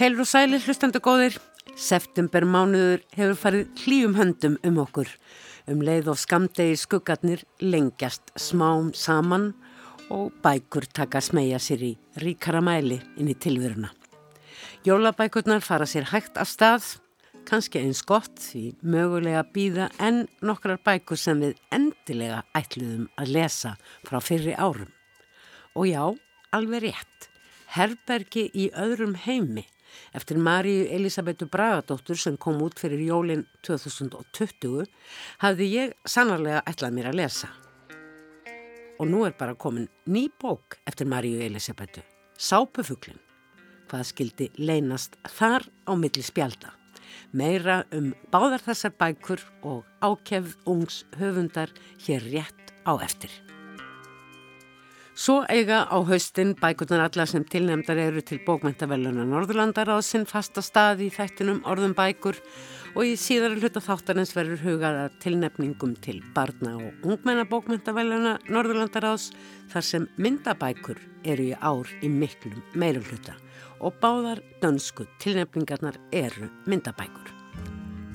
Heilur og sælir hlustandu góðir, september mánuður hefur farið hlýjum höndum um okkur. Um leið og skamdegi skuggarnir lengjast smám saman og bækur taka smegja sér í ríkara mæli inn í tilveruna. Jólabækurnar fara sér hægt af stað, kannski eins gott því mögulega býða en nokkrar bækur sem við endilega ætluðum að lesa frá fyrri árum. Og já, alveg rétt, herbergi í öðrum heimi Eftir Maríu Elisabetu Bragadóttur sem kom út fyrir jólinn 2020 hafði ég sannarlega ætlað mér að lesa. Og nú er bara komin ný bók eftir Maríu Elisabetu, Sápufuglin. Hvað skildi leynast þar á milli spjálta. Meira um báðar þessar bækur og ákefð ungs höfundar hér rétt á eftir. Svo eiga á haustin bækurnar alla sem tilnefndar eru til bókmæntavellunar Norðurlandar á sinn fasta stað í þættinum orðum bækur og í síðara hluta þáttarins verður hugaða tilnefningum til barna og ungmennabókmæntavellunar Norðurlandar ás þar sem myndabækur eru í ár í miklum meirum hluta og báðar dönsku tilnefningarnar eru myndabækur.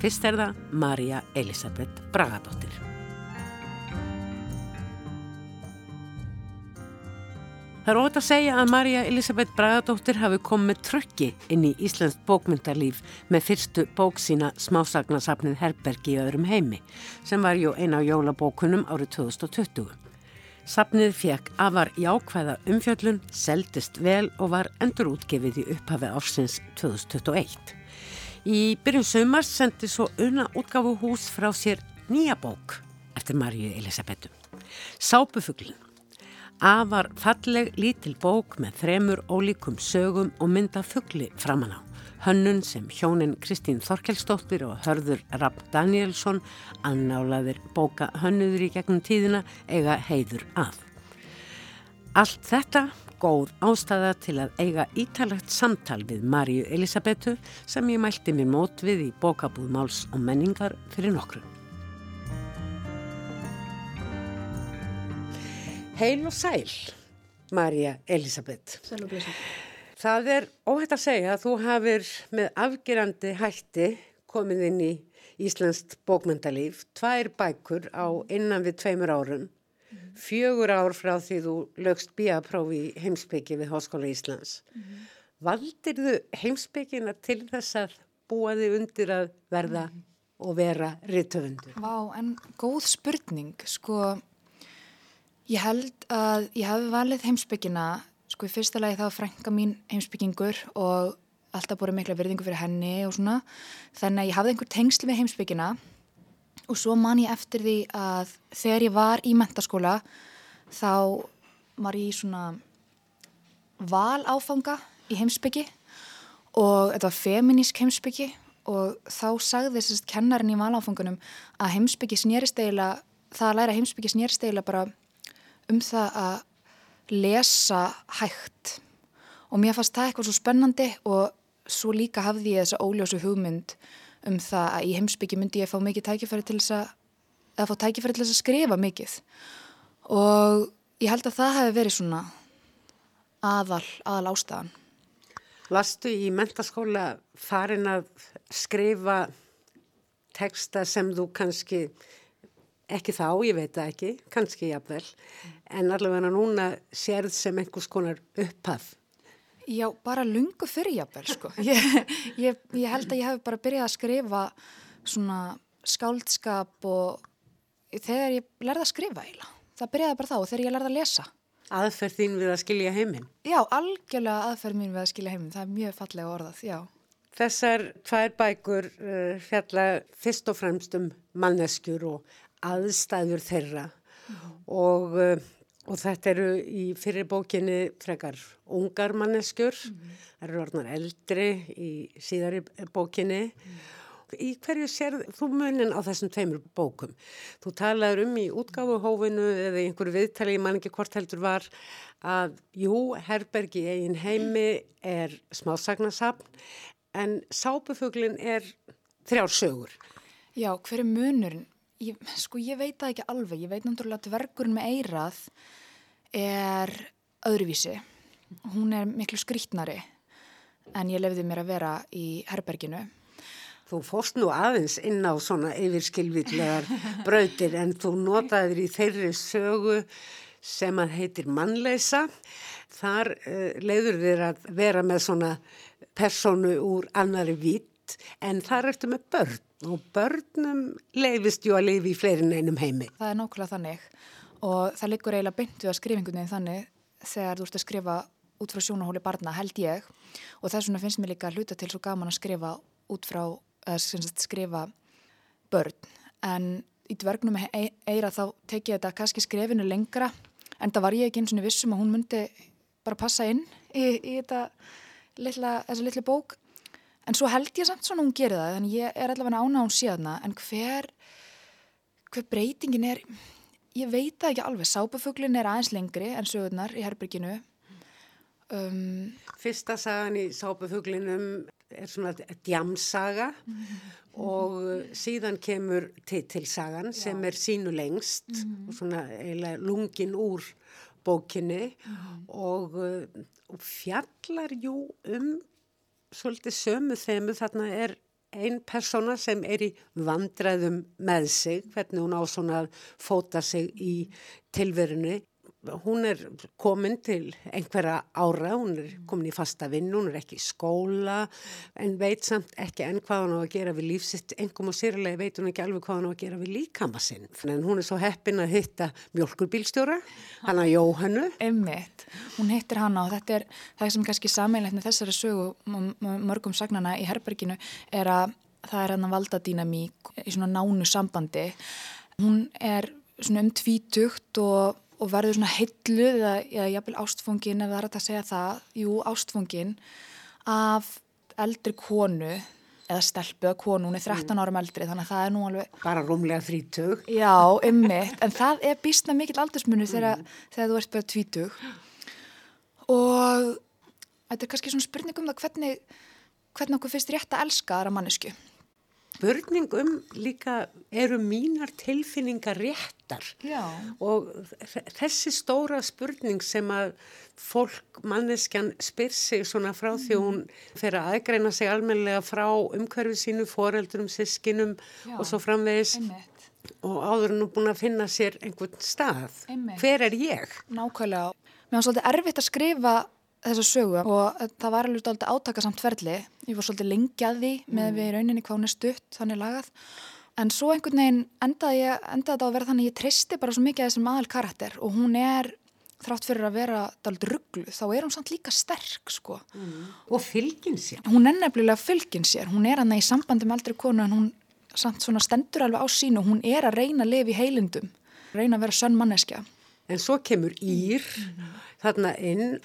Fyrst er það Marja Elisabeth Bragadóttir. Það er ótt að segja að Marja Elisabeth Bragadóttir hafi komið trökki inn í Íslands bókmyndalíf með fyrstu bók sína smásagnasafnið Herbergi í öðrum heimi sem var jú eina á jólabókunum árið 2020. Safnið fekk afar jákvæða umfjöllun, seldist vel og var endur útgefið í upphafi ársins 2021. Í byrjun sömars sendi svo unna útgafu hús frá sér nýja bók eftir Marju Elisabethu. Sápufuglin Afar falleg lítil bók með þremur ólíkum sögum og mynda fuggli framann á. Hönnun sem hjónin Kristín Þorkelsdóttir og hörður Rapp Danielsson annálaðir bóka hönnuður í gegnum tíðina eiga heiður að. Allt þetta góð ástæða til að eiga ítalegt samtal við Marju Elisabetu sem ég mælti mér mót við í bókabúð Máls og menningar fyrir nokkru. Heil og sæl, Marja Elisabeth. Sæl og blessa. Það er óhætt að segja að þú hafir með afgerandi hætti komið inn í Íslandst bókmyndalíf, tvær bækur á innan við tveimur árum, fjögur ár frá því þú lögst bíaprófi heimsbyggi við Háskóla Íslands. Mm -hmm. Valdir þú heimsbyggina til þess að búa þig undir að verða mm -hmm. og vera rittöfundur? Vá, en góð spurning, sko... Ég held að ég hafi valið heimsbyggina, sko í fyrsta lagi þá frænka mín heimsbyggingur og alltaf búið mikla verðingu fyrir henni og svona. Þannig að ég hafði einhver tengsli með heimsbyggina og svo man ég eftir því að þegar ég var í mentaskóla þá var ég í svona val áfanga í heimsbyggi og þetta var feminísk heimsbyggi og þá sagði þessast kennarinn í valáfangunum að heimsbyggi snýrist eiginlega, það að læra heimsbyggi snýrist eiginlega bara um það að lesa hægt. Og mér fannst það eitthvað svo spennandi og svo líka hafði ég þessa óljósu hugmynd um það að í heimsbyggi myndi ég fá mikið tækifæri til þess að eða fá tækifæri til þess að skrifa mikið. Og ég held að það hefði verið svona aðal, aðal ástæðan. Varstu í mentaskóla farin að skrifa teksta sem þú kannski ekki þá, ég veit það ekki, kannski jafnvel, en allavega núna sérð sem einhvers konar upphaf. Já, bara lungu fyrir jafnvel, sko. Ég, ég, ég held að ég hef bara byrjað að skrifa svona skáldskap og þegar ég lærði að skrifa eiginlega. Það byrjaði bara þá og þegar ég lærði að lesa. Aðferð þín við að skilja heiminn? Já, algjörlega aðferð mín við að skilja heiminn. Það er mjög fallega orðað, já. Þessar tvær bækur uh, fjalla fyrst og fremst um manneskjur og aðstæður þeirra mm. og, uh, og þetta eru í fyrir bókinni frekar ungar manneskjur, mm. það eru orðnar eldri í síðari bókinni. Mm. Í hverju sér þú munin á þessum tveimur bókum? Þú talaður um í útgáfuhófinu eða í einhverju viðtali, ég man ekki hvort heldur var, að jú, Herbergi eigin heimi er smásagnasapn en sápufuglin er þrjársögur. Já, hver er munurinn? Ég, sko ég veit það ekki alveg, ég veit náttúrulega að dvergurinn með eirað er öðruvísi, hún er miklu skrítnari en ég lefði mér að vera í herberginu. Þú fórst nú aðeins inn á svona yfirskilvillegar brautir en þú notaðir í þeirri sögu sem að heitir mannleisa. Þar uh, leiður þér að vera með svona personu úr annari vitt en þar ertu með börn og börnum leifist ju að lifi í fleirin einum heimi. Það er nákvæmlega þannig. Og það liggur eiginlega byndu að skrifingunni þannig þegar þú ert að skrifa út frá sjónahóli barna held ég. Og þess vegna finnst mér líka að hluta til svo gaman að skrifa út frá, sagt, skrifa börn. En í dvergnum eira þá tekið þetta kannski skrifinu lengra en það var ég ekki eins og vissum að hún myndi bara passa inn í, í þetta litla, litli bók en svo held ég samt svona hún gerir það þannig ég er allavega ána hún síðana en hver hver breytingin er ég veit það ekki alveg sápafuglin er aðeins lengri en sögurnar í herbygginu um, Fyrsta sagan í sápafuglinum er svona djamsaga mm -hmm. og síðan kemur titilsagan sem er sínu lengst mm -hmm. og svona eiginlega lungin úr bókinni mm -hmm. og, og fjallar jú um svolítið sömu þemu. Þarna er einn persóna sem er í vandræðum með sig, hvernig hún á svona að fóta sig í tilverinu hún er komin til einhverja ára, hún er komin í fasta vinn, hún er ekki í skóla en veit samt ekki enn hvað hún á að gera við lífsitt, engum og sérlega veit hún ekki alveg hvað hún á að gera við líkamassinn en hún er svo heppin að hitta mjölkurbílstjóra, hann að Jóhannu Emmitt, hún hittir hann og þetta er það sem kannski sammeilegt með þessari sögu mörgum sagnana í herberginu er að það er hann að valda dýnamík í svona nánu sambandi. Hún er svona um tvítugt og og verður svona heilluð eða, eða jafnvel ástfungin ef það er að segja það, jú ástfungin af eldri konu eða stelpu að konu, hún er 13 mm. árum eldri þannig að það er nú alveg bara rúmlega 30 já, ymmiðt, en það er býstna mikill aldursmunni þegar, mm. þegar þú ert bara 20 og þetta er kannski svona spurning um það hvernig hvernig okkur finnst rétt að elska aðra mannesku spurning um líka eru mínar tilfinningar réttar Já. og þessi stóra spurning sem að fólk, manneskjan spyr sig svona frá mm. því hún fer að aðgreina sig almenlega frá umhverfið sínu, foreldurum, sískinum Já. og svo framvegis Einmitt. og áður nú búin að finna sér einhvern stað. Einmitt. Hver er ég? Nákvæmlega. Mér var svolítið erfitt að skrifa þessa sögu og það var alveg alltaf átakasamt ferli. Ég var svolítið lengi að því með mm. við rauninni hvað hún er stutt, þannig lagað. En svo einhvern veginn endaði, ég, endaði þetta að vera þannig að ég tristi bara svo mikið að þessum aðal karakter og hún er, þrátt fyrir að vera dálítið rugglu, þá er hún samt líka sterk sko. Mm. Og fylgin sér. Hún er nefnilega fylgin sér. Hún er hann í sambandi með aldrei konu en hún samt svona stendur alveg á sínu. Hún er að reyna að lifa í heilindum, reyna að vera sönn manneskja. En svo kemur Ír mm -hmm. þarna inn,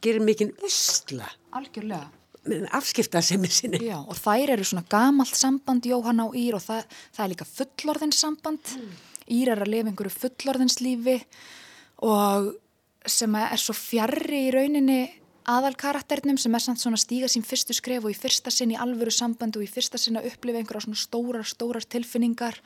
gerir mikinn usla. Algjörlega. Með afskiptasemi sinni. Já, og þær eru svona gamalt samband Jóhanna og Ír og það, það er líka fullorðinssamband. Mm. Ír er að lifa einhverju fullorðinslífi og sem er svo fjarrri í rauninni aðal karakternum sem er samt svona stíga sín fyrstu skref og í fyrsta sinn í alvöru samband og í fyrsta sinn að upplifa einhverja svona stórar, stórar tilfinningar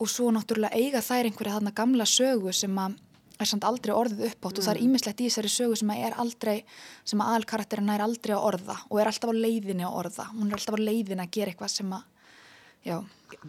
og svo náttúrulega eiga þær einhverja þarna gamla sögu sem að er samt aldrei orðið uppátt mm. og það er ímislegt mm. í þessari sögu sem að er aldrei, sem að aðalkarakterina er aldrei að orða og er alltaf á leiðinni að orða hún er alltaf á leiðinni að gera eitthvað sem að já.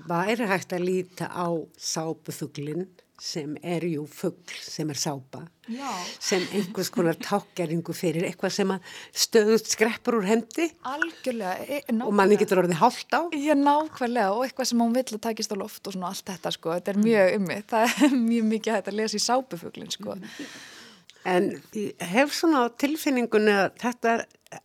Væri hægt að líta á sápuþuglinn sem er jú fuggl sem er sápa Já. sem einhvers konar tákjæringu fyrir eitthvað sem að stöðust skreppur úr hendi. Algjörlega e, og manni getur orðið hálft á. Já, nákvæmlega og eitthvað sem hún vill að takist á loft og svona allt þetta sko, þetta er mjög ummi það er mjög mikið að þetta lesa í sápufugglin sko. En ég hef svona tilfinningunni að þetta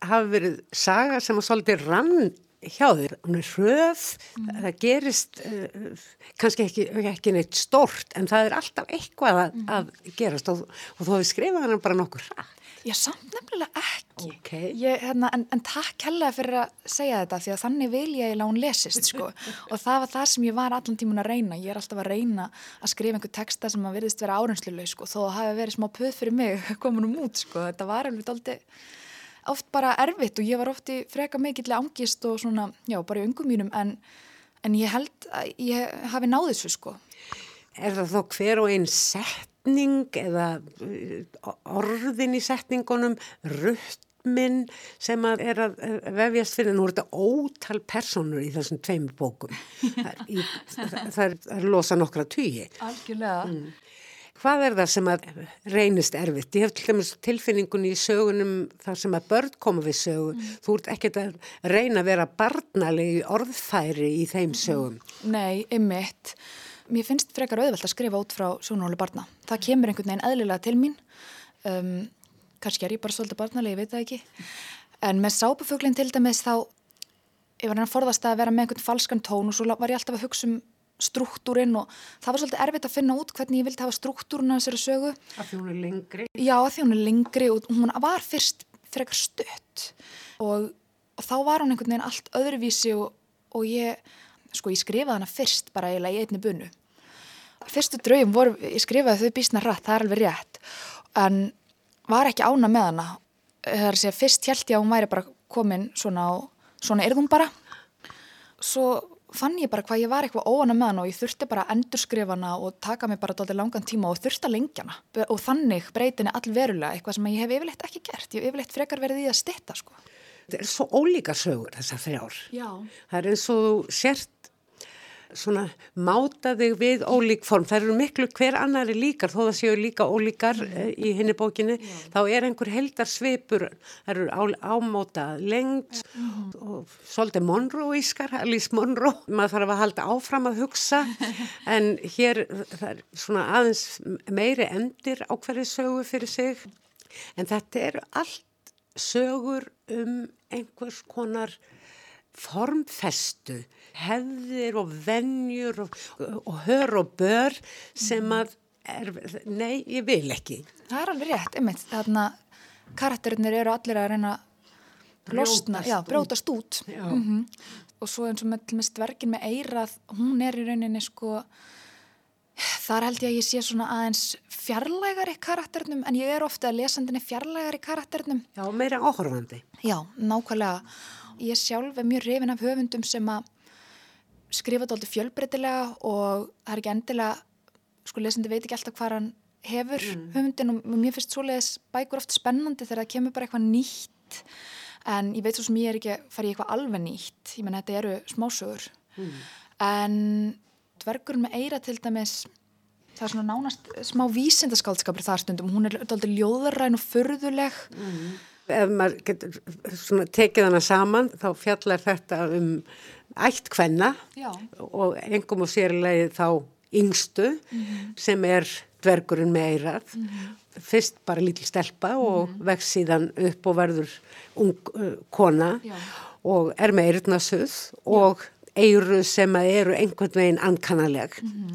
hafi verið saga sem að svolítið rann hjá þér, hún er hröð mm. það gerist uh, kannski ekki, ekki neitt stort en það er alltaf eitthvað að, mm. að gerast og, og þú hefur skrifað hann bara nokkur rætt Já, samt nefnilega ekki okay. ég, hérna, en, en takk hella fyrir að segja þetta því að þannig vil ég að hún lesist sko. og það var það sem ég var allan tímun að reyna ég er alltaf að reyna að skrifa einhver texta sem að verðist vera árensluleg sko, þó hefði verið smá puð fyrir mig komunum út, sko. þetta var alveg aldrei oft bara erfitt og ég var oft í freka mikill angist og svona, já, bara í ungum mínum en, en ég held að ég hafi náðið svo sko. Er það þó hver og einn setning eða uh, orðin í setningunum, rutt minn sem að er að vefjast fyrir nú er þetta ótal personur í þessum tveimur bókum það er, í, það er, það er losa nokkra tugi Algjörlega mm. Hvað er það sem að reynist erfitt? Ég hef til dæmis tilfinningunni í sögunum þar sem að börn koma við sögu. Mm. Þú ert ekkert að reyna að vera barnalegi orðfæri í þeim sögum. Nei, ymmit. Mér finnst frekar auðvelt að skrifa út frá sjónóli barna. Það kemur einhvern veginn eðlilega til mín. Um, Kanski er ég bara svolítið barnalegi, ég veit það ekki. En með sápufuglinn til dæmis þá, ég var að forðast að vera með einhvern falskan tón og svo var ég alltaf að hugsa um struktúrin og það var svolítið erfitt að finna út hvernig ég vildi hafa struktúrun að þessari sögu. Að því hún er lengri? Já, að því hún er lengri og hún var fyrst frekar stött og, og þá var hún einhvern veginn allt öðruvísi og, og ég, sko ég skrifaði hana fyrst bara eiginlega í einni bunu. Fyrstu draugum voru, ég skrifaði þau bísna rætt, það er alveg rétt, en var ekki ána með hana. Það er að segja, fyrst held ég að hún væri bara komin svona og svona er hún bara. Svo fann ég bara hvað ég var eitthvað óana með hana og ég þurfti bara að endurskrifa hana og taka mig bara doldið langan tíma og þurfti að lengja hana og þannig breytinni allverulega eitthvað sem ég hef yfirleitt ekki gert, ég hef yfirleitt frekar verið í að stitta sko. Þetta er svo ólíka sögur þessar þrjár. Já. Það er eins og sért svona máta þig við ólík form. Það eru miklu hver annari líkar, þó það séu líka ólíkar mm. í henni bókinni, yeah. þá er einhver heldar svipur, það eru á, ámóta lengt mm. og svolítið Monroe-ískar, Alice Monroe, maður þarf að halda áfram að hugsa, en hér það er svona aðeins meiri endir á hverju sögu fyrir sig, en þetta eru allt sögur um einhvers konar formfestu, hefðir og vennjur og, og hör og bör sem mm. að, er, nei, ég vil ekki. Það er alveg rétt, einmitt, þarna karakterinir eru allir að reyna losna, já, brótast út. Mm -hmm. Og svo eins og með, með stverkin með eirað, hún er í rauninni sko, þar held ég að ég sé svona aðeins fjarlægari karakternum, en ég er ofta að lesandinni fjarlægari karakternum. Já, meira áhörfandi. Já, nákvæmlega ég sjálf er mjög reyfin af höfundum sem að skrifa þetta alltaf fjölbreytilega og það er ekki endilega sko lesandi veit ekki alltaf hvað hann hefur mm. höfundin og mér finnst svoleiðis bækur oft spennandi þegar það kemur bara eitthvað nýtt. En ég veit svo sem ég er ekki að fara í eitthvað alveg nýtt. Ég menn þetta eru smásögur. Mm. en dvergurinn með eira til dæmis það er svona nánast smá vísindaskaldskapur þar stundum. Hún er alltaf ljóðaræn og förðuleg mm ef maður getur tekið hana saman þá fjallar þetta um ætt hvenna og engum og sérlega þá yngstu mm -hmm. sem er dvergurinn með eirað mm -hmm. fyrst bara lítil stelpa og mm -hmm. vext síðan upp og verður ung uh, kona Já. og er með eirðnasuð og eiru sem eru einhvern veginn ankannaleg mm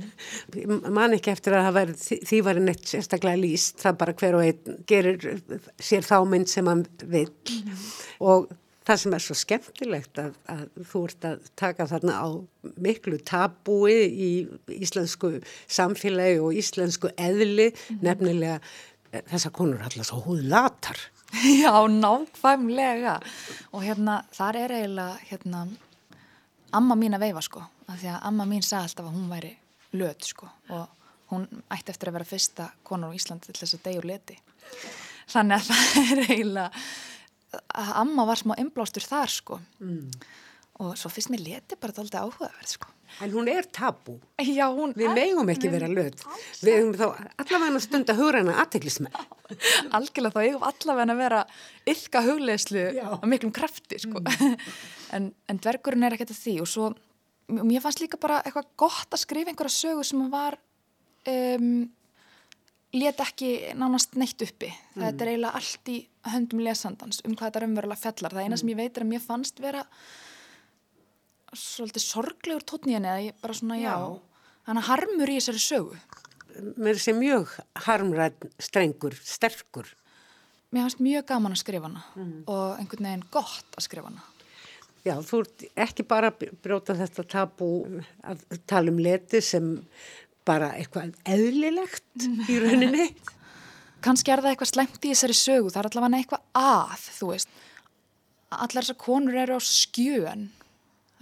-hmm. man ekki eftir að veri, því var neitt sérstaklega líst það bara hver og einn gerir sér þá mynd sem hann vil mm -hmm. og það sem er svo skemmtilegt að, að þú ert að taka þarna á miklu tabúi í íslensku samfélagi og íslensku eðli mm -hmm. nefnilega eh, þessar konur alltaf svo húð latar Já, nákvæmlega og hérna þar er eiginlega hérna amma mín að veifa sko af því að amma mín sagði alltaf að hún væri löt sko og hún ætti eftir að vera fyrsta konar á Íslandi til þess að degjur leti þannig að það er eiginlega að amma var smá inblástur þar sko mm. Og svo fyrst mér leti bara alltaf áhugaverð sko En hún er tabú. Já, hún Við megum ekki vera löð. Við hefum þá allavega stund að hugra hana aðteglismenn. Algjörlega þá hefum allavega að vera ylka hugleislu á miklum krafti, sko. Mm. En, en dvergurinn er ekkert að því og svo, mér fannst líka bara eitthvað gott að skrifa einhverja sögu sem var, um, let ekki nánast neitt uppi. Mm. Þetta er eiginlega allt í höndum lesandans um hvað þetta raunverulega fjallar. Það eina mm. sem ég veit er að mér fannst vera svolítið sorglegur tótni henni eða ég bara svona já, hann harmur í þessari sögu. Mér sé mjög harmræð strengur, sterkur. Mér finnst mjög gaman að skrifa hana mm. og einhvern veginn gott að skrifa hana. Já, þú ert ekki bara að bróta þetta tabu að tala um leti sem bara eitthvað eðlilegt í rauninni. Kanski er það eitthvað slemt í þessari sögu það er allavega eitthvað að, þú veist. Allar þessar konur eru á skjön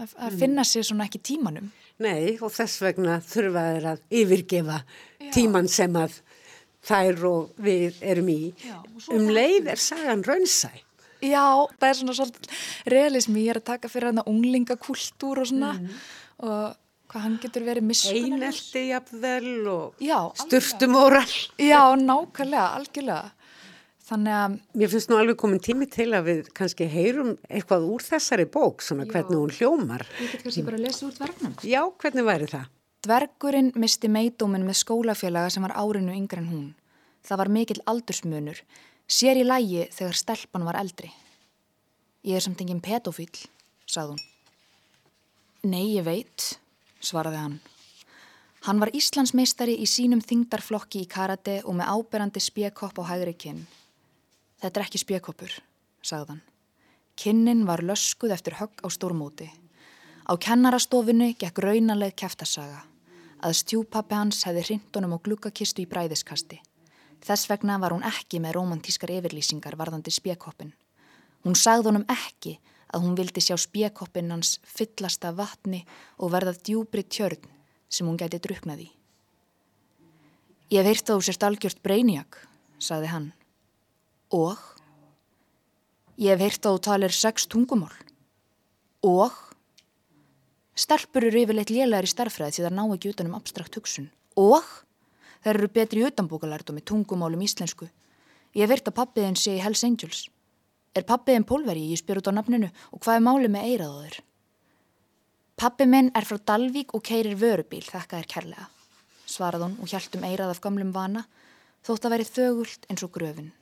að, að finna sér svona ekki tímanum. Nei og þess vegna þurfa þeir að yfirgefa Já. tíman sem að þær og við erum í. Já, um leið er sagan raunsæ. Já, það er svona svolítið realismi, ég er að taka fyrir hann að unglingakultúr og svona mm. og hvað hann getur verið miskunnarlega. Einelti jafnvel og sturtumóral. Já, nákvæmlega, algjörlega. Þannig að... Mér finnst nú alveg komin tími til að við kannski heyrum eitthvað úr þessari bók, svona Já. hvernig hún hljómar. Ég get kannski bara að lesa úr dvergnum. Já, hvernig væri það? Dvergurinn misti meidóminn með skólafélaga sem var árinu yngre en hún. Það var mikill aldursmunur, sér í lægi þegar stelpan var eldri. Ég er samt enginn pedofíl, sað hún. Nei, ég veit, svaraði hann. Hann var Íslandsmeistari í sínum þingdarflokki í karate og með áberandi spjekopp á hægri kinn. Þetta er ekki spjekoppur, sagðan. Kinnin var löskuð eftir högg á stórmóti. Á kennarastofunni gekk raunaleg kæftasaga. Að stjúpappi hans hefði hrindunum á glukkakistu í bræðiskasti. Þess vegna var hún ekki með romantískar yfirlýsingar varðandi spjekoppin. Hún sagði honum ekki að hún vildi sjá spjekoppin hans fyllast af vatni og verðað djúbri tjörn sem hún gæti druknaði. Ég hef heyrt á sérst algjört breyniak, sagði hann. Og? Ég hef heyrt á talir sex tungumál. Og? Stelpur eru yfirleitt lélæri starfræði því það ná ekki utanum abstrakt hugsun. Og? Þær eru betri í utanbókalærdum í tungumálum íslensku. Ég hef heyrt að pappiðin sé í Hells Angels. Er pappiðin pólveri? Ég spyr út á nafninu og hvað er máli með eiraðóður? Pappi minn er frá Dalvík og keirir vörubíl, þakka þér kærlega, svarað hún og hjæltum eirað af gamlum vana, þótt að verið þögult eins og gröfin.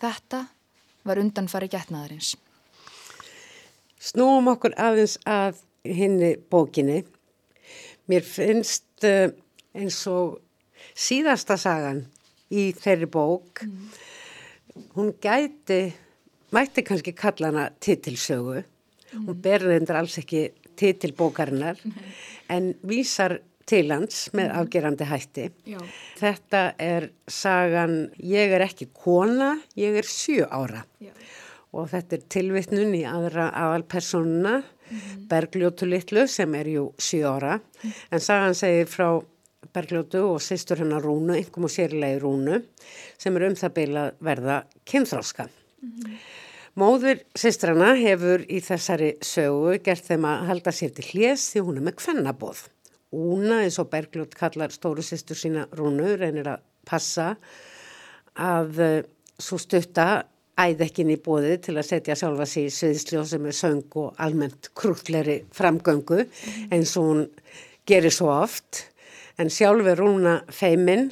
Þetta var undanfari getnaðarins. Snúum okkur aðeins að henni bókinni. Mér finnst uh, eins og síðasta sagan í þeirri bók, mm. hún gæti mætti kannski kalla hana titilsögu mm. hún ber reyndar alls ekki titilbókarinnar mm. en vísar til hans með mm. afgerandi hætti Já. þetta er sagan ég er ekki kona ég er sjö ára Já. og þetta er tilvittnun í aðra aðalpersonuna mm. Bergljótu Littlu sem er jú sjö ára mm. en sagan segir frá Bergljótu og sýstur hennar Rúnu, einhverjum og sérlegi Rúnu sem er um það beila verða kynþráska. Móður sýstrana hefur í þessari sögu gert þeim að halda sér til hljés því hún er með kvennabóð. Úna eins og Bergljótt kallar stóru sýstur sína Rúnu reynir að passa að uh, svo stutta æðekkin í bóði til að setja sjálfa sér í sviðsljóð sem er söng og almennt krútleri framgöngu eins og hún gerir svo oft en sjálf er Rúna feiminn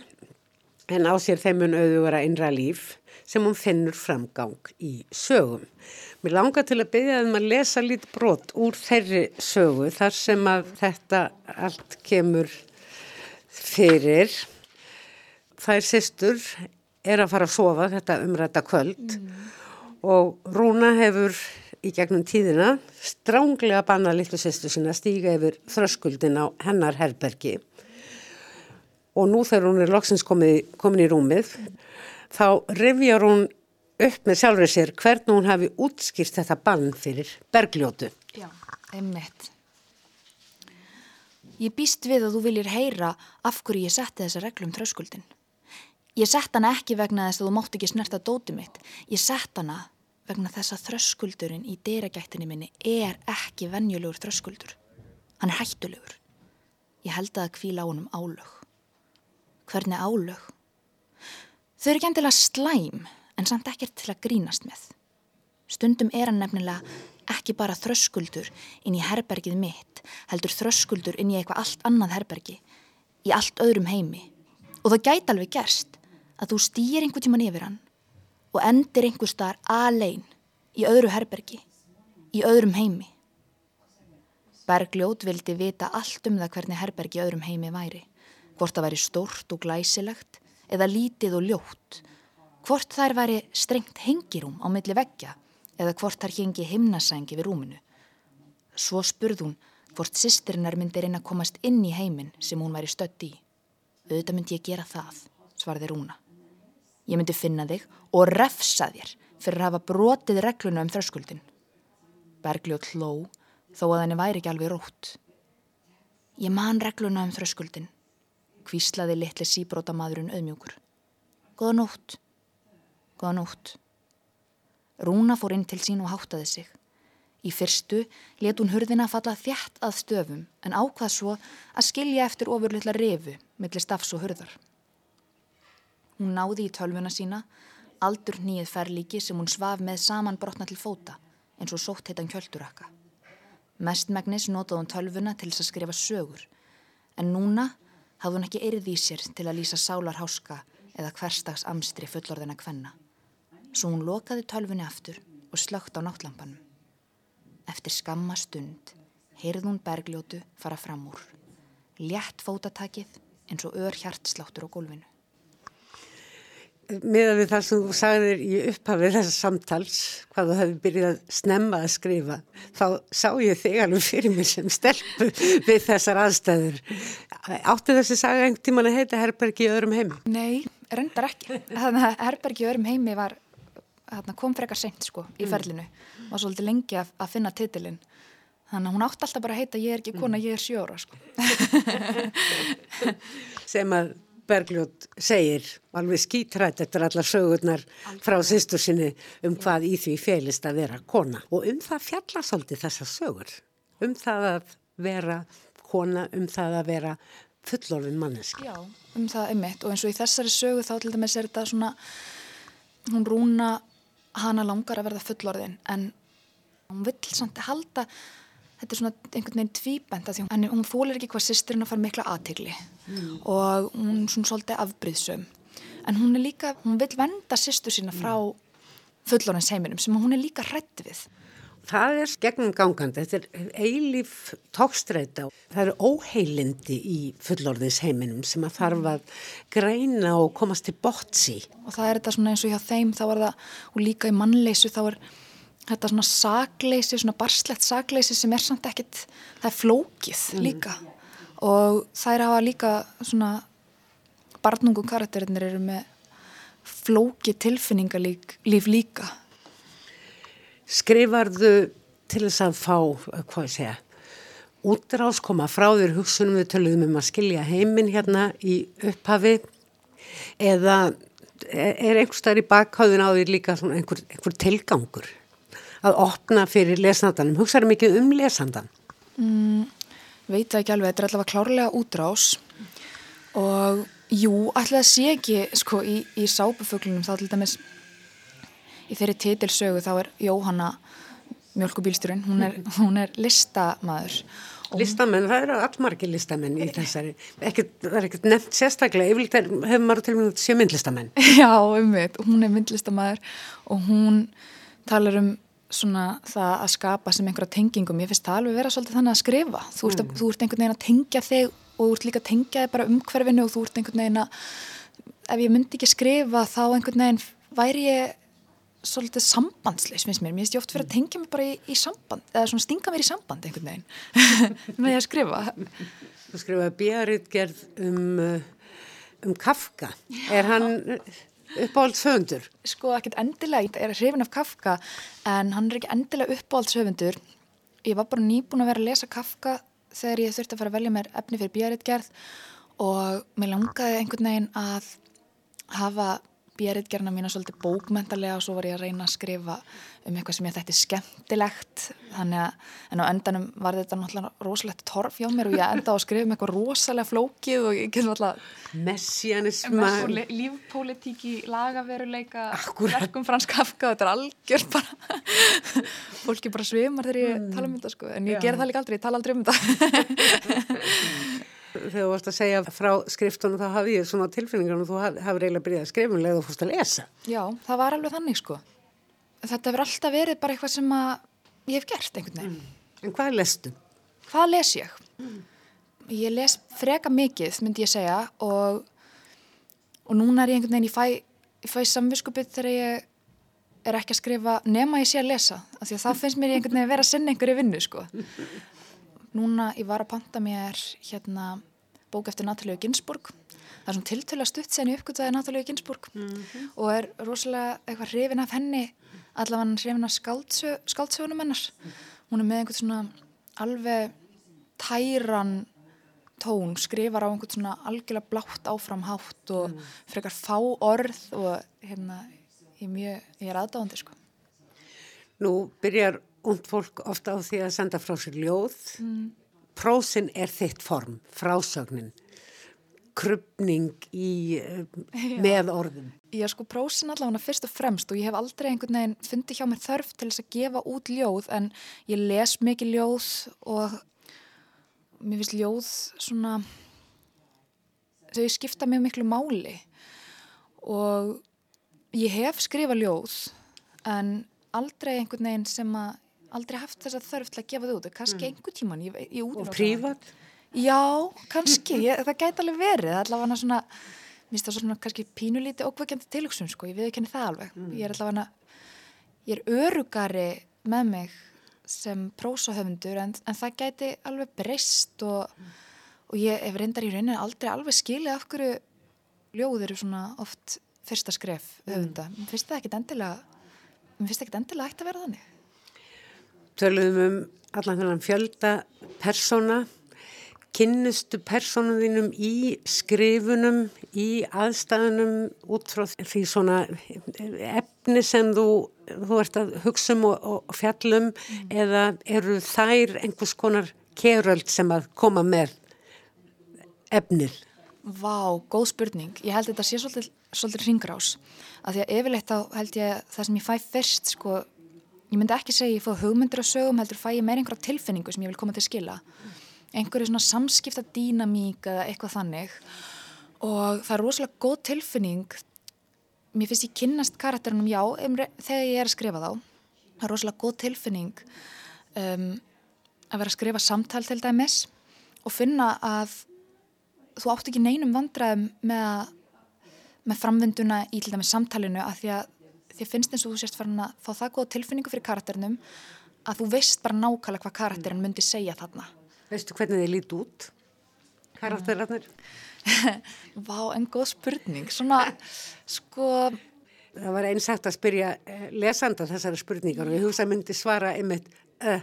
en á sér þeimun auðvara innra líf sem hún finnur framgang í sögum. Mér langar til að byggja þeim að lesa lít brot úr þeirri sögu þar sem að þetta allt kemur fyrir. Það er sýstur, er að fara að sofa þetta umræta kvöld mm. og Rúna hefur í gegnum tíðina stránglega banna litlu sýstu sína stíga yfir þröskuldin á hennar herbergi og nú þegar hún er loksins komin í rúmið þá revjar hún upp með sjálfur sér hvernig hún hafi útskýrt þetta bann fyrir bergljótu. Já, einmitt. Ég býst við að þú viljir heyra af hverju ég setti þessa reglum tröskuldin. Ég sett hana ekki vegna þess að þú mátt ekki snerta dóti mitt. Ég sett hana vegna þess að þröskuldurinn í dyragættinni minni er ekki venjulegur þröskuldur. Hann er hættulegur. Ég held að það kvíla á honum álög. Hvernig álög? Þau eru ekki endilega slæm en samt ekkert til að grínast með. Stundum er hann nefnilega ekki bara þröskuldur inn í herbergið mitt, heldur þröskuldur inn í eitthvað allt annað herbergi, í allt öðrum heimi. Og það gæti alveg gerst að þú stýr einhver tíman yfir hann og endir einhver starf alein í öðru herbergi, í öðrum heimi. Bergljót vildi vita allt um það hvernig herbergi öðrum heimi væri, hvort það væri stórt og glæsilegt eða lítið og ljótt, hvort þær væri strengt hengirúm á milli veggja eða hvort þær hengi himnasængi við rúminu. Svo spurð hún hvort sýstirinnar myndi reyna að komast inn í heiminn sem hún væri stött í. Auðvitað myndi ég gera það, svarði Rúna. Ég myndi finna þig og refsa þér fyrir að hafa brotið regluna um þröskuldin. Bergljóð hló þó að henni væri ekki alveg rótt. Ég man regluna um þröskuldin, kvíslaði litli síbróta maðurinn auðmjúkur. Góða nótt, góða nótt. Rúna fór inn til sín og háttaði sig. Í fyrstu let hún hurðina falla þjætt að stöfum en ákvað svo að skilja eftir ofurlitla refu millir stafs og hurðar. Hún náði í tölvuna sína, aldur nýið ferlíki sem hún svaf með saman brotna til fóta eins og sótt heitan kjöldurakka. Mestmægnis notaði hún tölvuna til þess að skrifa sögur en núna hafði hún ekki erið í sér til að lýsa sálarháska eða hverstags amstri fullorðina kvenna. Svo hún lokaði tölvunni aftur og slögt á náttlampanum. Eftir skamma stund heyrð hún bergljótu fara fram úr. Létt fótatakið eins og ör hjartsláttur á gólfinu. Miða við það sem þú sagðir í upphafið þessar samtals, hvað þú hefði byrjað að snemma að skrifa, þá sá ég þig alveg fyrir mig sem stelpu við þessar aðstæður. Átti þessi saga einhvern tíman að heita Herbergi í öðrum heimi? Nei, reyndar ekki. Þannig að Herbergi í öðrum heimi var kom frekar seint sko í mm. ferlinu. Mm. var svolítið lengi að, að finna titilinn. Þannig að hún átti alltaf bara að heita ég er ekki kona, mm. ég er sjóra sko. Sem að Bergljótt segir alveg skítrætt eftir allar sögurnar frá sýstur sinni um hvað í því félist að vera kona. Og um það fjalla svolítið þessar sögur. Um það að vera kona, um það að vera fullorfin manneski Já, um það er mitt og eins og í þessari sögu þá til dæmis er þetta svona hún rúna hana langar að verða fullorðin en hún vill samt halda þetta er svona einhvern veginn tvíbent en hún fólir ekki hvað sýstirinn að fara mikla aðtegli mm. og hún svona svolítið afbríðsum en hún er líka, hún vil venda sýstur sína frá fullorðins heiminum sem hún er líka hrætt við Það er gegnum gangandi, þetta er eilíf tókstreita. Það eru óheilindi í fullorðisheiminum sem að þarf að greina og komast til botsi. Og það er þetta svona eins og hjá þeim, þá er það, og líka í mannleysu, þá er þetta svona sagleysi, svona barslegt sagleysi sem er samt ekkit, það er flókið mm. líka. Mm. Og það er að hafa líka svona, barnungum karakterinir eru með flókið tilfinningalíf líka skrifarðu til þess að fá, eh, hvað ég segja, útrás, koma frá þér hugsunum við töluðum um að skilja heiminn hérna í upphafi eða er einhver starf í bakháðun á því líka einhver, einhver tilgangur að opna fyrir lesandanum, hugsaður mikið um lesandan? Mm, veit ekki alveg, þetta er allavega klárlega útrás og jú, alltaf sé ekki sko í, í sápuföglunum þá til dæmis í þeirri titilsögu þá er Jóhanna mjölkubílsturinn, hún er, hún er listamæður. Listamenn, það eru allmargi listamenn í þessari, ekkert, það er ekkert nefnt sérstaklega, yfirleitt hefur maður til og með sé myndlistamenn. Já, umveit, hún er myndlistamæður og hún talar um svona það að skapa sem einhverja tengingum, ég finnst það alveg vera svolítið þannig að skrifa, þú ert, mm. þú ert einhvern veginn að tengja þig og þú ert líka að tengja þig bara umhverfinu og þú ert einhvern veginn að ef ég myndi ekki skrifa þá einhvern veginn væri ég svolítið sambandsleis finnst mér, mér finnst ég oft fyrir að tengja mig bara í, í samband, eða svona stinga mér í samband einhvern veginn, með að skrifa. Þú skrifaði björritgerð um, uh, um Kafka. Er hann uppáhaldshöfundur? Sko ekkert endilega, ég er hrifin af Kafka en hann er ekki endilega uppáhaldshöfundur. Ég var bara nýbúin að vera að lesa Kafka þegar ég þurfti að fara að velja mér efni fyrir björritgerð og mér langaði einhvern veginn að hafa björðgerna mína svolítið bókmentalega og svo var ég að reyna að skrifa um eitthvað sem ég þætti skemmtilegt. Þannig að, en á endanum var þetta náttúrulega rosalegt torf hjá mér og ég enda á að skrifa um eitthvað rosalega flókið og ég get náttúrulega messianisma. Lífpolítíki, lagaveruleika verkum frans Kafka, þetta er algjör bara fólki bara svimar þegar ég tala um þetta sko. En ég ger það líka aldrei, ég tala aldrei um þetta þegar þú varst að segja frá skriftunum þá hafði ég svona tilfinningar og þú hafði reyna byrjað að skrifa um leið og fórst að lesa. Já, það var alveg þannig sko. Þetta hefur alltaf verið bara eitthvað sem ég hef gert einhvern veginn. Mm. En hvað lestu? Hvað les ég? Mm. Ég les freka mikið, myndi ég segja og, og núna er ég einhvern veginn, ég fæ, ég fæ samviskupið þegar ég er ekki að skrifa nema ég sé að lesa. Af því að það finnst mér einhvern veginn að vera að sinna einhverju vinnu sko. Núna ég var að panta mér hérna bók eftir Natalíu Ginsburg. Það er svona tiltöla stutt sen ég uppgöttaði Natalíu Ginsburg mm -hmm. og er rosalega eitthvað hrifin af henni, allavega hrifin af skáldsö, skáldsögunum hennar. Hún er með einhvern svona alveg tæran tón, skrifar á einhvern svona algjörlega blátt áframhátt og mm. frekar fá orð og hérna ég mjög, ég er aðdáðandi sko. Nú byrjar und fólk ofta á því að senda frá sér ljóð. Mm. Prósin er þitt form, frásögnin, krupning í, uh, með orðum. Já, sko, prósin allavega fyrst og fremst og ég hef aldrei einhvern veginn fundið hjá mér þörf til þess að gefa út ljóð en ég les mikið ljóð og mér finnst ljóð svona, þau skipta mjög miklu máli og ég hef skrifað ljóð en aldrei einhvern veginn sem að aldrei haft þess að þörf til að gefa þau út kannski mm. einhver tíman ég, ég og prívat? Já, kannski, ég, það gæti alveg verið allavega svona, mér finnst það svona kannski pínulíti ókvækjandi tilöksun sko, ég viðkenni það alveg mm. ég er allavega ég er örugari með mig sem prósahöfundur en, en það gæti alveg breyst og, mm. og ég hef reyndar í rauninni aldrei alveg skilið af hverju ljóð eru svona oft fyrsta skref mm. höfunda, mér finnst það ekkit endilega mér finnst það ekkit endilega ætti að vera þannig Töluðum um allan þennan fjölda persóna kynnustu persónuðinum í skrifunum, í aðstæðunum út frá því svona efni sem þú, þú ert að hugsa um og, og fjallum mm. eða eru þær einhvers konar keröld sem að koma með efnið? Vá, góð spurning. Ég held að þetta sé svolítið, svolítið ringrás. Af því að yfirleitt þá held ég að það sem ég fæ fyrst, sko, ég myndi ekki segja ég fóð hugmyndir á sögum, heldur fæ ég meir einhverja tilfinningu sem ég vil koma til að skila. Einhverju svona samskipta dýnamík eða eitthvað þannig. Og það er rosalega góð tilfinning. Mér finnst ég kynnast karakterinum, já, þegar ég er að skrifa þá. Það er rosalega góð tilfinning um, að vera að skrifa samtal til dæmis og finna að þú átt ekki neinum vandraðum með, með framvinduna í til dæmis samtalinu að því að þið finnst eins og þú sést farin að fá það góð tilfinningu fyrir karakterinum að þú veist bara nákvæmlega hvað karakterin myndi segja þarna. Veistu hvernig þið lít út? Karakterinir? Vá, en góð spurning. Svona, sko... Það var einsagt að spyrja eh, lesanda þessari spurningar og ég hugsa að myndi svara einmitt uh,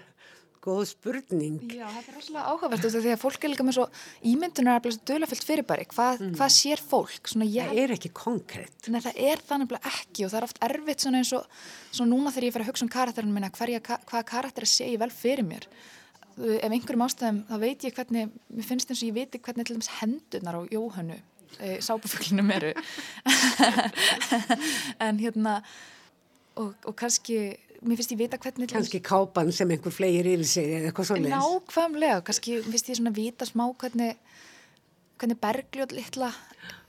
góð spurning. Já, þetta er rosalega áhugavert því að fólk er líka með svo ímyndunar að dölafyllt fyrirbæri. Hvað, mm. hvað sér fólk? Svona, ég, það er ekki konkrétt. Nei, það er þannig ekki og það er oft erfitt svona eins og svona núna þegar ég fer að hugsa um karakterinu minna hverja, hvaða karakter að sé ég vel fyrir mér. Ef einhverjum ástæðum þá veit ég hvernig, mér finnst eins og ég veit hvernig til dæmis hendunar á Jóhannu e, sábuföglunum eru. en hérna og, og kannski mér finnst ég vita hvernig kannski kápan sem einhver flegir yfir sig eða eitthvað svo les nákvæmlega, kannski finnst ég svona vita smá hvernig, hvernig bergljóð litla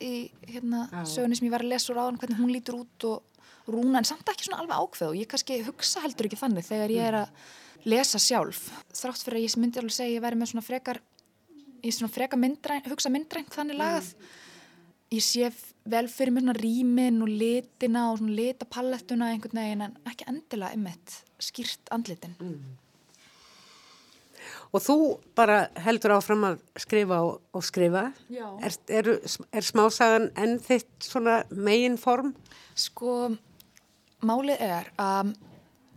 í hérna, sögurni sem ég var að lesa úr á hann hvernig hún lítur út og rúna en samt ekki svona alveg ákveð og ég kannski hugsa heldur ekki þannig þegar ég er að lesa sjálf. Þrátt fyrir að ég myndi alveg segja ég væri með svona frekar ég svona frekar myndræn, hugsa myndrænt þannig lagað mm. ég sé vel fyrir mér svona rýmin og litina og svona litapallettuna einhvern veginn en ekki endilega einmitt skýrt andlitin mm. Og þú bara heldur áfram að skrifa og, og skrifa er, er, er smásagan enn þitt svona megin form? Sko málið er að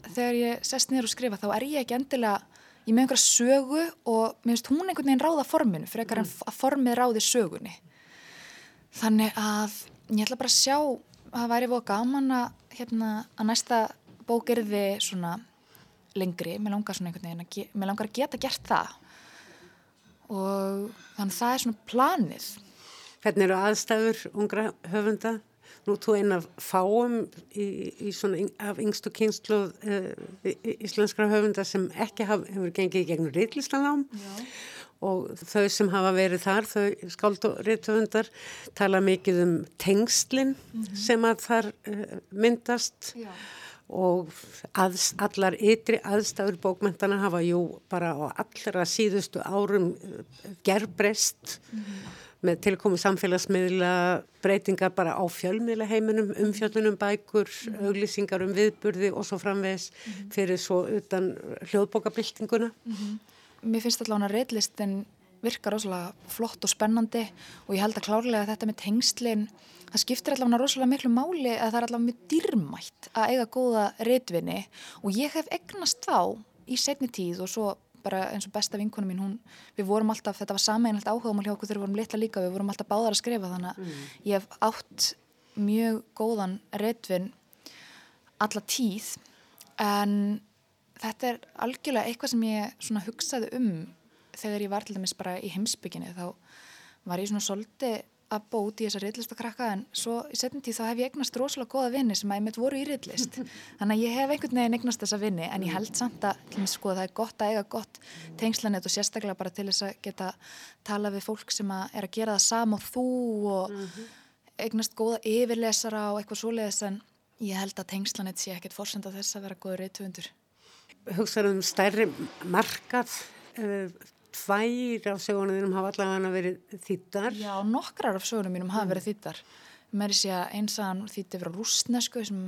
þegar ég sest niður og skrifa þá er ég ekki endilega ég með einhverja sögu og mér finnst hún einhvern veginn ráða forminu fyrir ekkar mm. að formið ráði sögunni Þannig að ég ætla bara að sjá að það væri búið gaman að, hérna, að næsta bók erði svona lengri, mér langar svona einhvern veginn að, mér langar að geta gert það og þannig að það er svona planið. Hvernig eru aðstæður ungra höfunda? Nú þú eina fáum í, í svona af yngstu kynslu uh, íslenskra höfunda sem ekki haf, hefur gengið gegnum reillislanám og þau sem hafa verið þar, þau skáld og réttöfundar tala mikið um tengslinn mm -hmm. sem að þar uh, myndast Já. og aðs, allar ytri aðstæður bókmentana hafa jú bara á allra síðustu árum uh, gerbreyst mm -hmm. með tilkomu samfélagsmiðla breytingar bara á fjölmiðla heiminum, umfjöldunum bækur, mm -hmm. auglýsingar um viðburði og svo framvegs mhm. fyrir svo utan hljóðbókabildinguna mhm mér finnst allavega að reillistin virkar rosalega flott og spennandi og ég held að klárlega þetta með tengslinn það skiptir allavega rosalega miklu máli að það er allavega mjög dýrmætt að eiga góða reitvinni og ég hef egnast þá í setni tíð og svo bara eins og besta vinkunum mín, hún, við vorum alltaf, þetta var sameinalt áhugamál hjá okkur þegar við vorum litla líka, við vorum alltaf báðar að skrifa þannig að mm. ég hef átt mjög góðan reitvin alla tíð en þetta er algjörlega eitthvað sem ég hugsaði um þegar ég var til dæmis bara í heimsbygginu þá var ég svona soldi að bó út í þessa riðlistakrakka en svo í setjum tíð þá hef ég eignast rosalega goða vinni sem að ég mitt voru í riðlist þannig að ég hef einhvern veginn eignast þessa vinni en ég held samt að sko, það er gott að eiga gott tengslanett og sérstaklega bara til þess að geta tala við fólk sem að er að gera það sam og þú og mm -hmm. eignast góða yfirlesara og eitthvað svoleiðis en ég held að tengslanett sé ekkert fórsenda þess að vera góður reytuundur Hugsaðum stærri markað eh, tvær af sögunum mínum hafa allavega verið þýttar. Já, nokkrar af sögunum mínum hafa mm. verið þýttar. Mér er sé að einsagan þýtti fyrir rúsnesku sem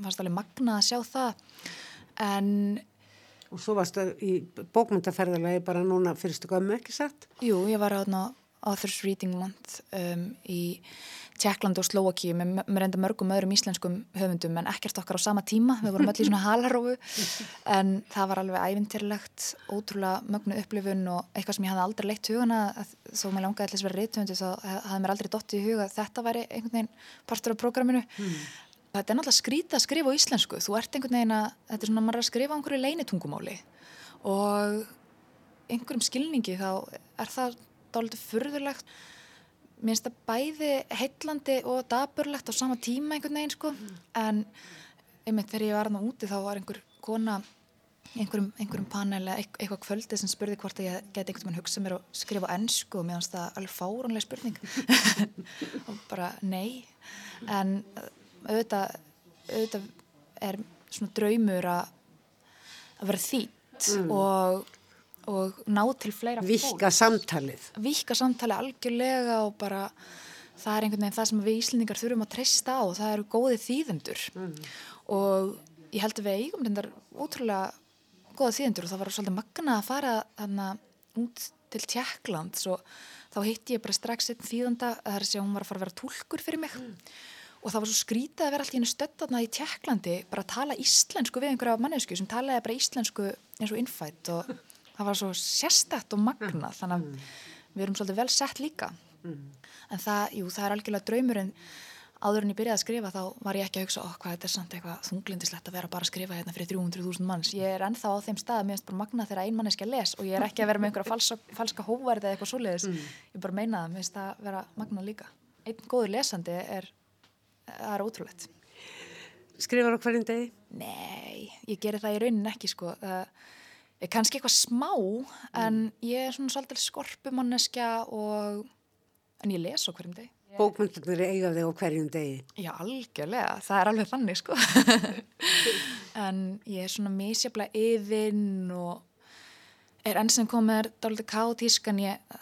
fannst alveg magnað að sjá það. En... Og svo varst það í bókmyndaferðalagi bara núna fyrstu gömmu, ekki satt? Jú, ég var á Authors Reading Month um, í Tjekkland og Slovakíu með, með reynda mörgum öðrum íslenskum höfundum en ekkert okkar á sama tíma, við vorum öll í svona halarófu en það var alveg ævintýrlegt, ótrúlega mögnu upplifun og eitthvað sem ég hafði aldrei leitt hugana þó maður langaði allir að vera reythöfundi þá hafði mér aldrei dótt í huga þetta væri einhvern veginn partur af prógraminu. Mm. þetta er náttúrulega skrítið að skrifa á íslensku. Þú ert einhvern veginn að, þetta er svona maður að skrifa á einhverju leinitungumáli og einhverjum skilningi þá er það dálítið furðulegt mér finnst það bæði heitlandi og daburlegt á sama tíma einhvern veginn sko mm. en einmitt þegar ég var aðna úti þá var einhver kona einhverjum, einhverjum panel eða eitthvað kvöldi sem spurði hvort að ég geti einhvern veginn hugsað mér að skrifa ennsku og mér finnst það alveg fárunlega spurning og bara nei en auðvitað, auðvitað er svona draumur að að vera þýtt mm. og og ná til fleira fólk. Vika samtalið. Vika samtalið algjörlega og bara það er einhvern veginn það sem við Íslendingar þurfum að treysta á og það eru góðið þýðendur mm. og ég held að við eigum reyndar útrúlega góðið þýðendur og það var svolítið magna að fara þarna út til Tjekkland og þá hitti ég bara strax einn þýðenda segja að hún var að fara að vera tólkur fyrir mig mm. og það var svo skrítið að vera alltaf í hennu stöttaðna í Tjekklandi bara að tala íslensku við einhverja mannesku sem talaði bara íslensku eins og innfætt og það var svo sérstætt og magnað mm. þannig að mm. við erum svolítið vel sett líka mm. en það, jú, það er algjörlega draumurinn áður en ég byrjaði að skrifa þá var ég ekki að hugsa okkur hvað þetta er samt eitthvað þunglindislegt að vera bara að skrifa hérna fyrir 300.000 manns ég er ennþá á þeim stað að mér finnst bara magnað þegar ein manneski að les og ég er ekki að vera með einhverja falska, falska hóverði eða eitthvað svoleiðis mm. ég bara meina það, mér það að vera magnað líka einn góður lesandi er, er ótrúlegt Skrifar á hverjum degi? Nei, ég gerir það í raunin ekki sko það kannski eitthvað smá en ég er svona svolítið skorpumanniska og en ég les á hverjum deg Bókmyndir eiga þig á hverjum degi. Já, algjörlega, það er alveg þannig sko. En ég er svona misjaflega yfinn og er enn sem komið er dálítið kátísk en ég,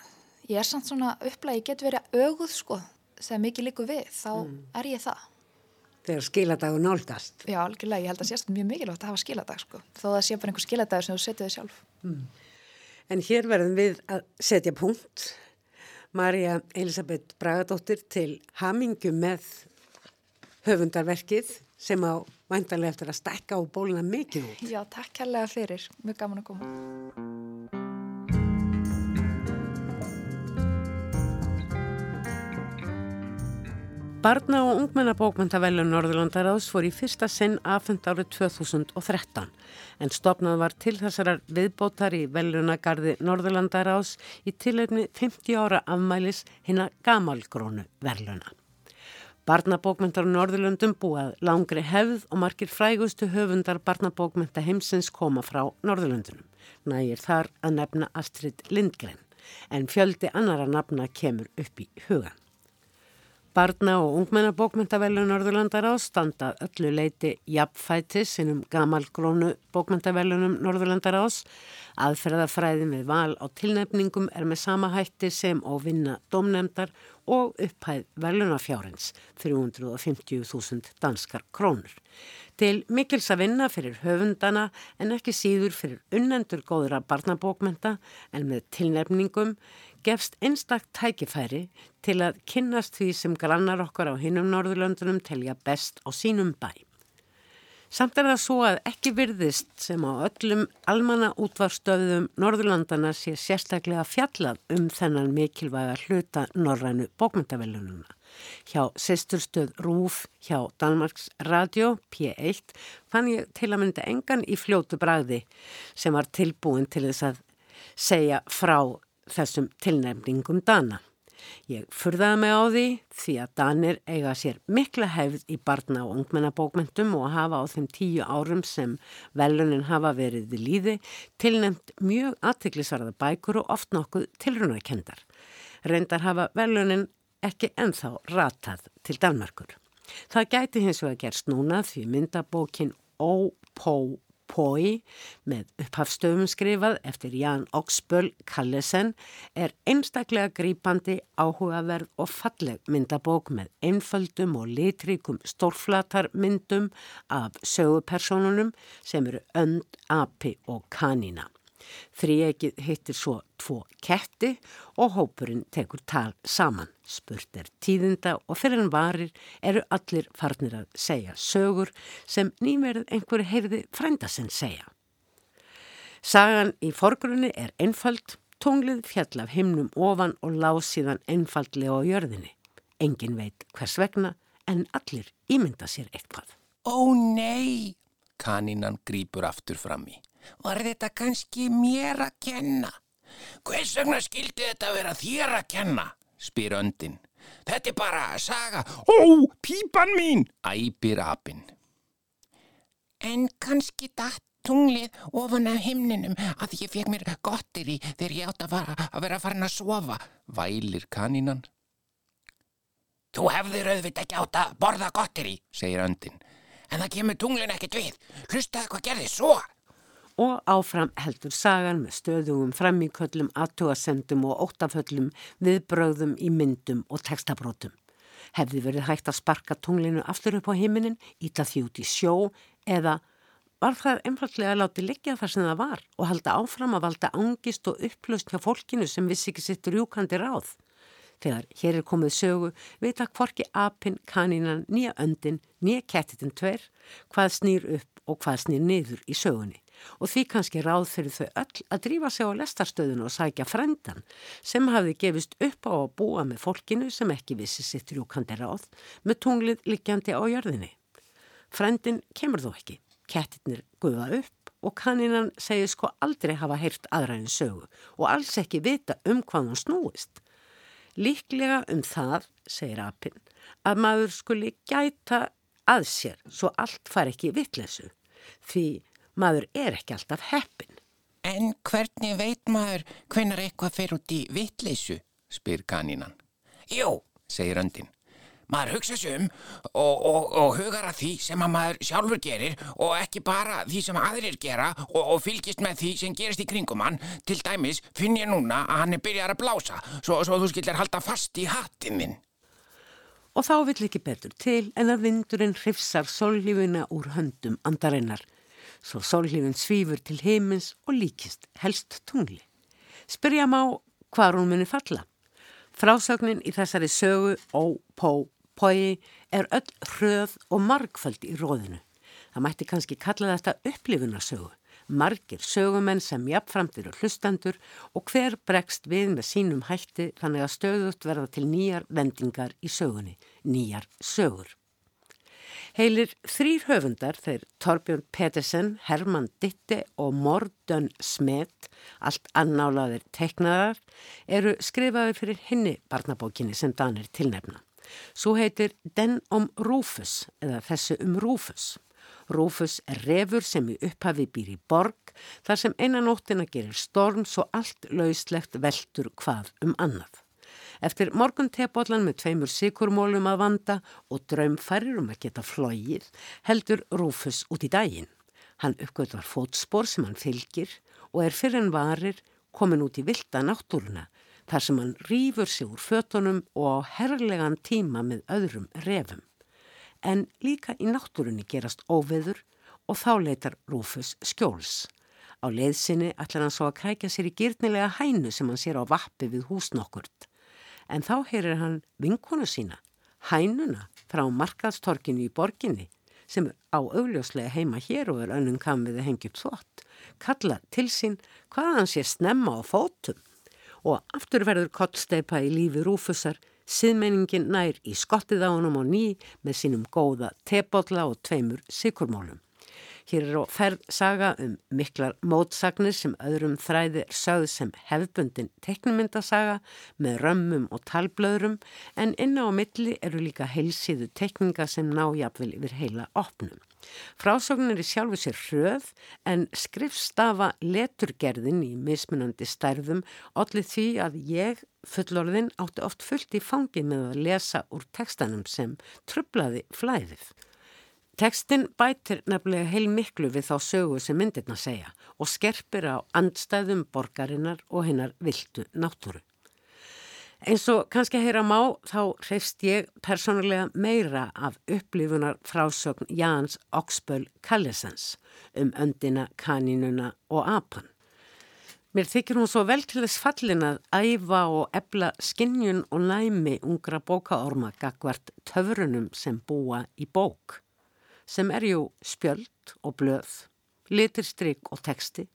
ég er samt svona upplega, ég get verið auguð sko þegar mikið líku við, þá mm. er ég það þegar skiladagur nálgast. Já, algjörlega, ég held að sérst mjög mikilvægt að hafa skiladag sko, þó það sé bara einhver skiladagur sem þú setja þig sjálf. Mm. En hér verðum við að setja punkt. Marja Elisabeth Bragadóttir til hamingu með höfundarverkið sem á væntalega eftir að stekka á bóluna mikið út. Já, takk kærlega fyrir. Mjög gaman að koma. Barna- og ungmennabókmyndavelun Norðurlandaráðs fór í fyrsta sinn afhund árið 2013 en stopnað var til þessarar viðbótar í velunagarði Norðurlandaráðs í tilöfni 50 ára afmælis hinn að gamalgrónu verluna. Barnabókmyndar á Norðurlundum búað langri hefð og margir frægustu höfundar barnabókmynda heimsins koma frá Norðurlundunum. Nægir þar að nefna Astrid Lindgren en fjöldi annara nafna kemur upp í hugan. Barna- og ungmennabókmyndavelun Norðurlandar á standa öllu leiti jafnfætis innum gamalgrónu bókmyndavelunum Norðurlandar ás. Aðferðafræðin við val á tilnefningum er með sama hætti sem á vinna domnemdar og upphæð velunafjárins 350.000 danskar krónur. Til mikils að vinna fyrir höfundana en ekki síður fyrir unnendur góðra barnabókmynda en með tilnefningum gefst einstakt tækifæri til að kynnast því sem grannar okkar á hinnum Norðurlöndunum telja best á sínum bæ. Samt er það svo að ekki virðist sem á öllum almanna útvarstöðum Norðurlandana sé sérstaklega fjallað um þennan mikilvæga hluta Norrænu bókmyndavelununa. Hjá sýsturstöð Rúf hjá Danmarks Radio P1 fann ég til að mynda engan í fljótu bræði sem var tilbúin til þess að segja frá þessum tilnefningum Dana. Ég furðaði mig á því því að Danir eiga sér mikla hefð í barna og ungmennabókmentum og hafa á þeim tíu árum sem velunin hafa verið við líði tilnefnt mjög aðtiklisvarða bækur og oft nokkuð tilrunarkendar. Reyndar hafa velunin ekki enþá ratað til Danmarkur. Það gæti hins vegar gerst núna því myndabókin Ó-Pó Poi með upphafstöfum skrifað eftir Jan Oxböll Kallesen er einstaklega grípandi, áhugaverð og falleg myndabók með einföldum og litríkum stórflatar myndum af sögupersonunum sem eru önd, api og kanina. Þrýegið hittir svo tvo ketti og hópurinn tekur tal saman. Spurt er tíðinda og fyrir en varir eru allir farnir að segja sögur sem nýmerð einhverju heyrði frændasinn segja. Sagan í forgrunni er einfald, tónglið fjall af himnum ofan og lág síðan einfaldlega á jörðinni. Engin veit hvers vegna en allir ímynda sér eitthvað. Ó nei, kanínan grýpur aftur fram í. Var þetta kannski mér að kenna? Hvers vegna skildi þetta vera þér að kenna? spyr öndin. Þetta er bara að saga. Ó, pípan mín! æpir apinn. En kannski datt tunglið ofan af himninum að ég fekk mér gottir í þegar ég átt að, fara, að vera farin að sofa, vælir kanínan. Þú hefðir auðvitað ekki átt að borða gottir í, segir öndin. En það kemur tunglin ekkert við. Hlustaði hvað gerði svo? Og áfram heldur sagan með stöðugum framíköllum, aðtúasendum og óttaföllum, viðbröðum í myndum og textabrótum. Hefði verið hægt að sparka tunglinu aftur upp á heiminin, íta því út í sjó eða var það einfallega að láti liggja þar sem það var og halda áfram að valda angist og upplöst hjá fólkinu sem vissi ekki sitt rjúkandi ráð. Þegar hér er komið sögu, vita hvorki apinn, kanínan, nýja öndin, nýja kettitinn tver, hvað snýr upp og hvað snýr niður í sögunni og því kannski ráð fyrir þau öll að drífa sig á lestarstöðun og sækja frendan sem hafði gefist upp á að búa með fólkinu sem ekki vissi sitt rjúkandi ráð með tunglið likjandi á jörðinni. Frendin kemur þó ekki, kettirnir guða upp og kanninan segir sko aldrei hafa heyrt aðræðin sögu og alls ekki vita um hvað hún snúist. Líklega um það, segir apinn, að maður skuli gæta að sér svo allt far ekki vittlesu því maður er ekki alltaf heppin. En hvernig veit maður hvenar eitthvað fer út í vittleysu, spyr kanínan. Jú, segir öndin. Maður hugsa sig um og, og, og hugar að því sem að maður sjálfur gerir og ekki bara því sem aðrir gera og, og fylgist með því sem gerist í kringum hann. Til dæmis finn ég núna að hann er byrjar að blása svo, svo þú skiljar halda fast í hattinn minn. Og þá vill ekki betur til en að vindurinn hrifsar sóllífuna úr höndum andarinnar svo sólhlifin svífur til heimins og líkist helst tungli. Spyrja má hvað hún muni falla. Frásögnin í þessari sögu ó, pó, pói er öll hröð og margfald í róðinu. Það mætti kannski kalla þetta upplifunarsögu. Margir sögumenn sem jafnframtir og hlustandur og hver bregst við með sínum hætti þannig að stöðut verða til nýjar vendingar í sögunni, nýjar sögur. Heilir þrýr höfundar, þeir Torbjörn Pettersen, Herman Ditte og Mordön Smet, allt annálaðir teiknaðar, eru skrifaði fyrir hinni barnabókinni sem Danir tilnefna. Svo heitir Den om Rúfus eða þessu um Rúfus. Rúfus er refur sem í upphafi býr í borg þar sem einanóttina gerir storm svo allt lauslegt veldur hvað um annað. Eftir morgun tepollan með tveimur sikurmólum að vanda og draumfærir um að geta flógið heldur Rúfus út í daginn. Hann uppgöðvar fótspor sem hann fylgir og er fyrir en varir komin út í vilda náttúruna þar sem hann rýfur sig úr fötunum og á herrlegan tíma með öðrum refum. En líka í náttúrunni gerast óveður og þá leitar Rúfus skjóls. Á leiðsinni ætlar hann svo að krækja sér í gyrnilega hænu sem hann sér á vappi við húsnokkurt en þá heyrir hann vinkonu sína, hænuna frá markaðstorkinu í borginni, sem á augljóslega heima hér og er önnum kam við að hengja upp þvott, kalla til sín hvað hann sé snemma á fótum og aftur verður kottsteipa í lífi Rúfusar, siðmeiningin nær í skottið á honum og ný með sínum góða tebotla og tveimur sikurmálum. Hér er á ferð saga um miklar mótsagnir sem öðrum þræði er sögð sem hefbundin teknimyndasaga með römmum og talblöðrum en inna á milli eru líka heilsíðu tekninga sem ná jafnvel yfir heila opnum. Frásögnin er sjálfu sér hröð en skrifstafa leturgerðin í mismunandi stærðum allir því að ég fullorðin átti oft fullt í fangi með að lesa úr tekstanum sem trublaði flæðið. Tekstinn bætir nefnilega heil miklu við þá sögu sem myndirna segja og skerpir á andstæðum borgarinnar og hinnar viltu náttúru. Eins og kannski að heyra má þá hreifst ég persónulega meira af upplifunar frásögn Jans Oxböll Kallesens um öndina, kanínuna og apan. Mér þykir hún svo vel til þess fallin að æfa og ebla skinnjun og næmi ungra bókaorma gagvart töfrunum sem búa í bók sem er jú spjöld og blöð, litirstrygg og teksti,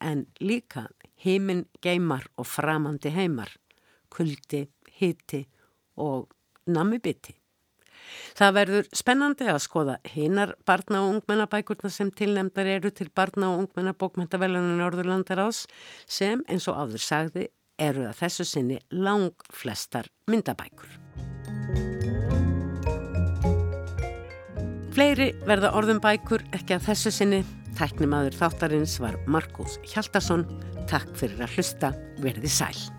en líka heiminn geimar og framandi heimar, kuldi, hiti og namibiti. Það verður spennandi að skoða hinar barna- og ungmennabækurna sem tilnemdar eru til barna- og ungmennabókmentavelunum Norðurlandar ás sem eins og áður sagði eru að þessu sinni lang flestar myndabækur. Fleiri verða orðum bækur ekki að þessu sinni. Tæknimaður þáttarins var Markus Hjaldarsson. Takk fyrir að hlusta. Verði sæl.